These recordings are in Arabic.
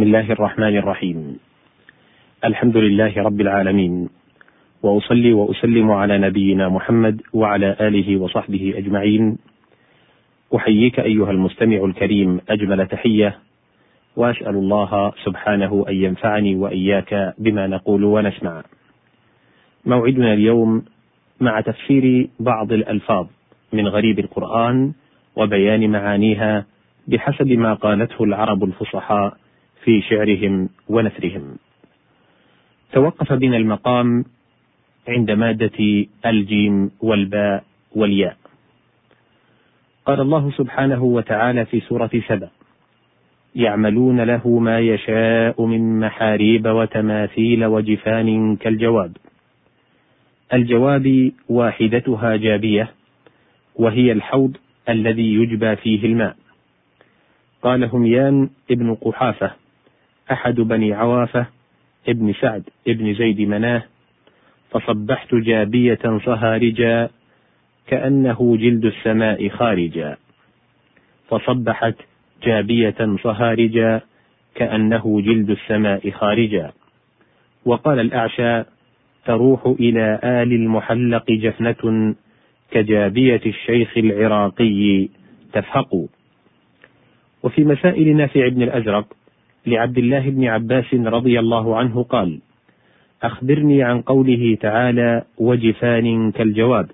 بسم الله الرحمن الرحيم. الحمد لله رب العالمين وأصلي وأسلم على نبينا محمد وعلى آله وصحبه أجمعين. أحييك أيها المستمع الكريم أجمل تحية وأسأل الله سبحانه أن ينفعني وإياك بما نقول ونسمع. موعدنا اليوم مع تفسير بعض الألفاظ من غريب القرآن وبيان معانيها بحسب ما قالته العرب الفصحاء في شعرهم ونثرهم. توقف بنا المقام عند مادة الجيم والباء والياء. قال الله سبحانه وتعالى في سورة سبأ: يعملون له ما يشاء من محاريب وتماثيل وجفان كالجواب. الجواب واحدتها جابية وهي الحوض الذي يجبى فيه الماء. قال هميان ابن قحافة أحد بني عوافة ابن سعد ابن زيد مناه فصبحت جابية صهارجا كأنه جلد السماء خارجا. فصبحت جابية صهارجا كأنه جلد السماء خارجا. وقال الأعشى تروح إلى آل المحلق جفنة كجابية الشيخ العراقي تفهق. وفي مسائل نافع بن الأزرق لعبد الله بن عباس رضي الله عنه قال أخبرني عن قوله تعالى وجفان كالجواب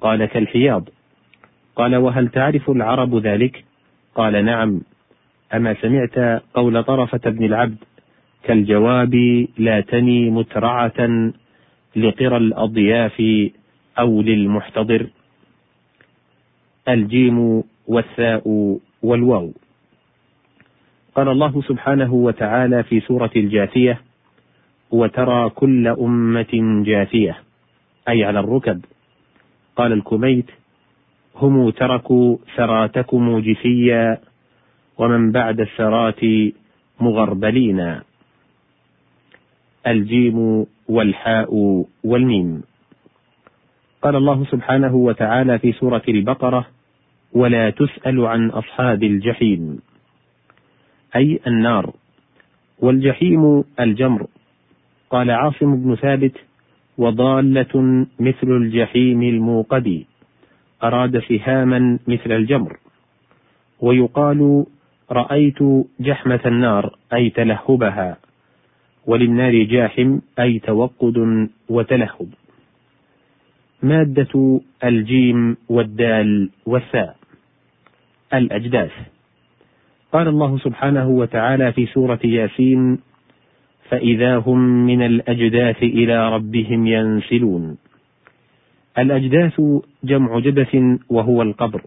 قال كالحياض قال وهل تعرف العرب ذلك؟ قال نعم أما سمعت قول طرفة بن العبد كالجواب لا تني مترعة لقرى الأضياف أو للمحتضر الجيم والثاء والواو. قال الله سبحانه وتعالى في سورة الجاثية وترى كل أمة جاثية. أي على الركب. قال الكميت هم تركوا سراتكم جثيا ومن بعد السرات مغربلين. الجيم والحاء والميم. قال الله سبحانه وتعالى في سورة البقرة ولا تسأل عن أصحاب الجحيم. أي النار. والجحيم الجمر. قال عاصم بن ثابت وضالة مثل الجحيم الموقد. أراد سهاما مثل الجمر. ويقال رأيت جحمة النار أي تلهبها. وللنار جاحم أي توقد وتلهب. مادة الجيم والدال والثاء. الأجداث. قال الله سبحانه وتعالى في سورة ياسين فإذا هم من الأجداث إلى ربهم ينسلون. الأجداث جمع جدث وهو القبر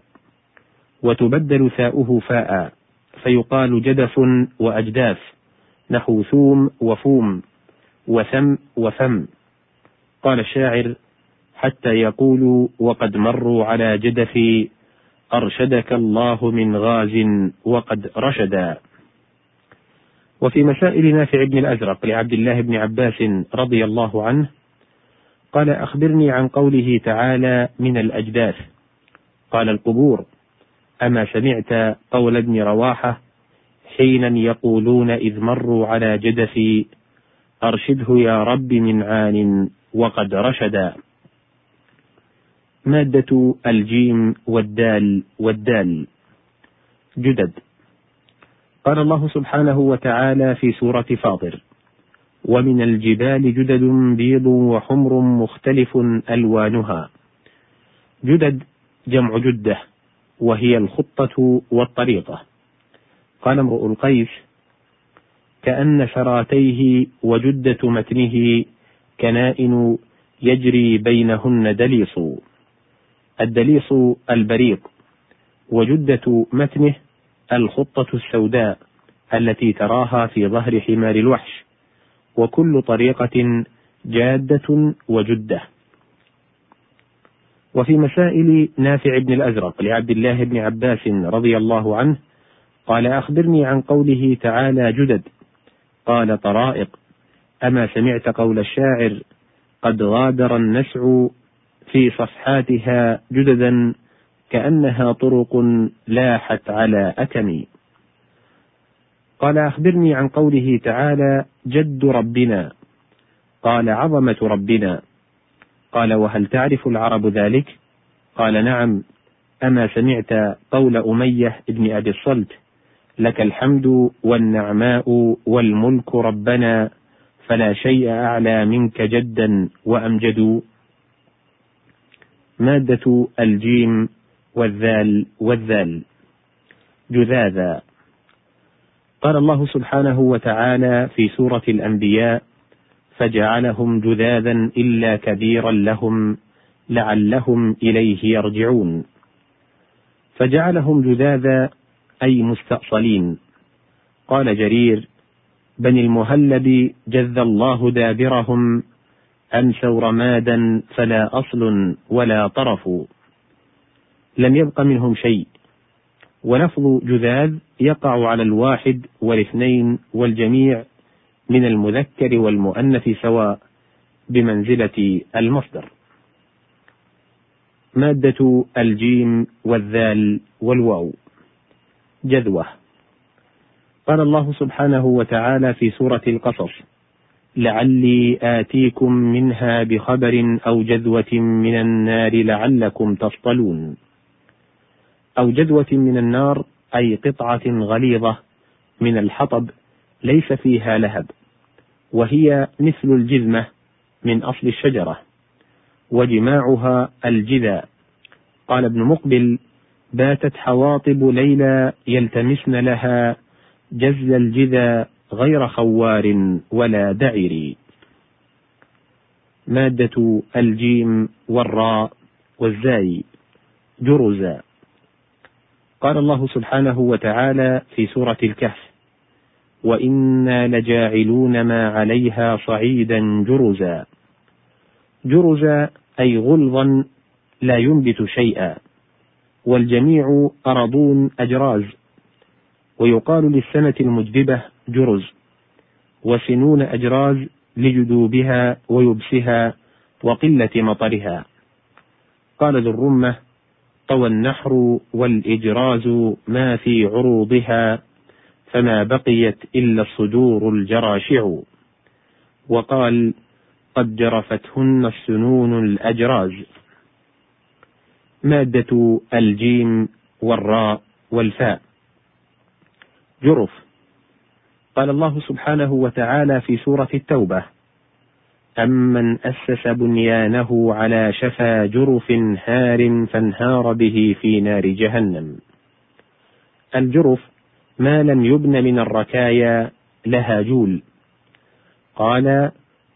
وتبدل ثاؤه فاء فيقال جدث وأجداث نحو ثوم وفوم وثم وفم. قال الشاعر حتى يقولوا وقد مروا على جدث أرشدك الله من غاز وقد رشدا وفي مسائل نافع بن الأزرق لعبد الله بن عباس رضي الله عنه قال أخبرني عن قوله تعالى من الأجداث. قال القبور أما سمعت قول ابن رواحة حينا يقولون إذ مروا على جدثي أرشده يا رب من عان وقد رشدا. مادة الجيم والدال والدال. جدد. قال الله سبحانه وتعالى في سورة فاطر ومن الجبال جدد بيض وحمر مختلف ألوانها. جدد جمع جدة وهي الخطة والطريقة. قال امرؤ القيس كأن شراتيه وجدة متنه كنائن يجري بينهن دليص. الدليص البريق وجدة متنه الخطة السوداء التي تراها في ظهر حمار الوحش وكل طريقة جادة وجدة. وفي مسائل نافع بن الأزرق لعبد الله بن عباس رضي الله عنه قال أخبرني عن قوله تعالى جدد. قال طرائق. أما سمعت قول الشاعر قد غادر النسع في صفحاتها جددا كأنها طرق لاحت على أكم قال أخبرني عن قوله تعالى جد ربنا. قال عظمة ربنا. قال وهل تعرف العرب ذلك؟ قال نعم. أما سمعت قول أمية بن أبي الصلت لك الحمد والنعماء والملك ربنا فلا شيء أعلى منك جدا وأمجد. مادة الجيم والذال والذال. جذاذا. قال الله سبحانه وتعالى في سورة الأنبياء فجعلهم جذاذا إلا كبيرا لهم لعلهم إليه يرجعون. فجعلهم جذاذا أي مستأصلين. قال جرير بني المهلب جذ الله دابرهم أمسوا رمادا فلا أصل ولا طرف. لم يبق منهم شيء. ولفظ جذاذ يقع على الواحد والاثنين والجميع من المذكر والمؤنث سواء بمنزلة المصدر. مادة الجيم والذال والواو. جذوة. قال الله سبحانه وتعالى في سورة القصص: لعلي آتيكم منها بخبر أو جذوة من النار لعلكم تصطلون. أو جذوة من النار أي قطعة غليظة من الحطب ليس فيها لهب، وهي مثل الجذمة من أصل الشجرة، وجماعها الجذا. قال ابن مقبل: باتت حواطب ليلى يلتمسن لها جز الجذا غير خوار ولا دعر. مادة الجيم والراء والزاي جرزا قال الله سبحانه وتعالى في سورة الكهف: وإنا لجاعلون ما عليها صعيدا جرزا. جرزا أي غلظا لا ينبت شيئا، والجميع أرضون أجراز، ويقال للسنة المجدبة جرز، وسنون أجراز لجدوبها ويبسها وقلة مطرها. قال ذو الرمة: طوى النحر والإجراز ما في عروضها فما بقيت إلا الصدور الجراشع. وقال قد جرفتهن السنون الأجراز. مادة الجيم والراء والفاء. جرف قال الله سبحانه وتعالى في سورة التوبة أمن أسس بنيانه على شفا جرف هار فانهار به في نار جهنم. الجرف ما لم يبن من الركايا لها جول. قال: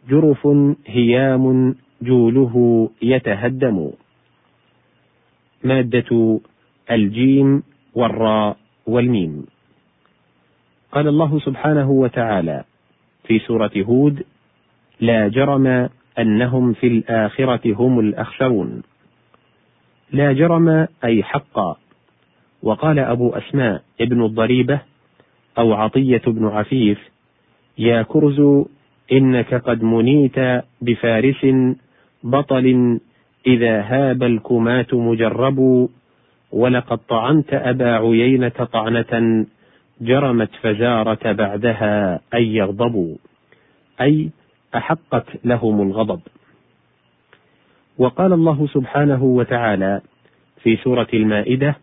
جرف هيام جوله يتهدم. مادة الجيم والراء والميم. قال الله سبحانه وتعالى في سورة هود: لا جرم أنهم في الآخرة هم الأخسرون. لا جرم أي حقا. وقال أبو أسماء ابن الضريبة أو عطية بن عفيف: يا كرز إنك قد منيت بفارس بطل إذا هاب الكماة مجرب ولقد طعنت أبا عيينة طعنة جرمت فزارة بعدها أن يغضبوا أي أحقت لهم الغضب. وقال الله سبحانه وتعالى في سورة المائدة: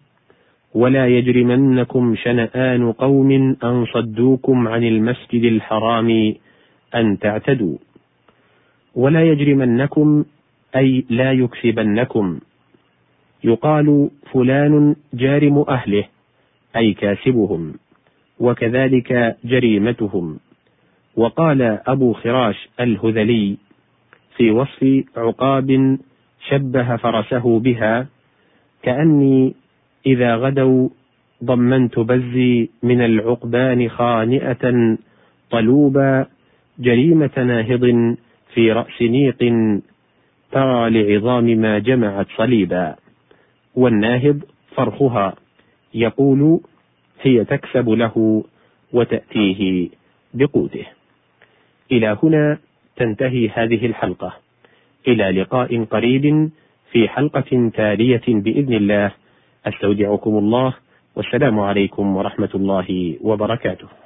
ولا يجرمنكم شنآن قوم أن صدوكم عن المسجد الحرام أن تعتدوا. ولا يجرمنكم أي لا يكسبنكم. يقال فلان جارم أهله أي كاسبهم، وكذلك جريمتهم. وقال أبو خراش الهذلي في وصف عقاب شبه فرسه بها كأني إذا غدوا ضمنت بزي من العقبان خانئة طلوبا جريمة ناهض في رأس نيق ترى لعظام ما جمعت صليبا والناهض فرخها يقول هي تكسب له وتأتيه بقوته. إلى هنا تنتهي هذه الحلقة. إلى لقاء قريب في حلقة تالية بإذن الله. أستودعكم الله والسلام عليكم ورحمة الله وبركاته.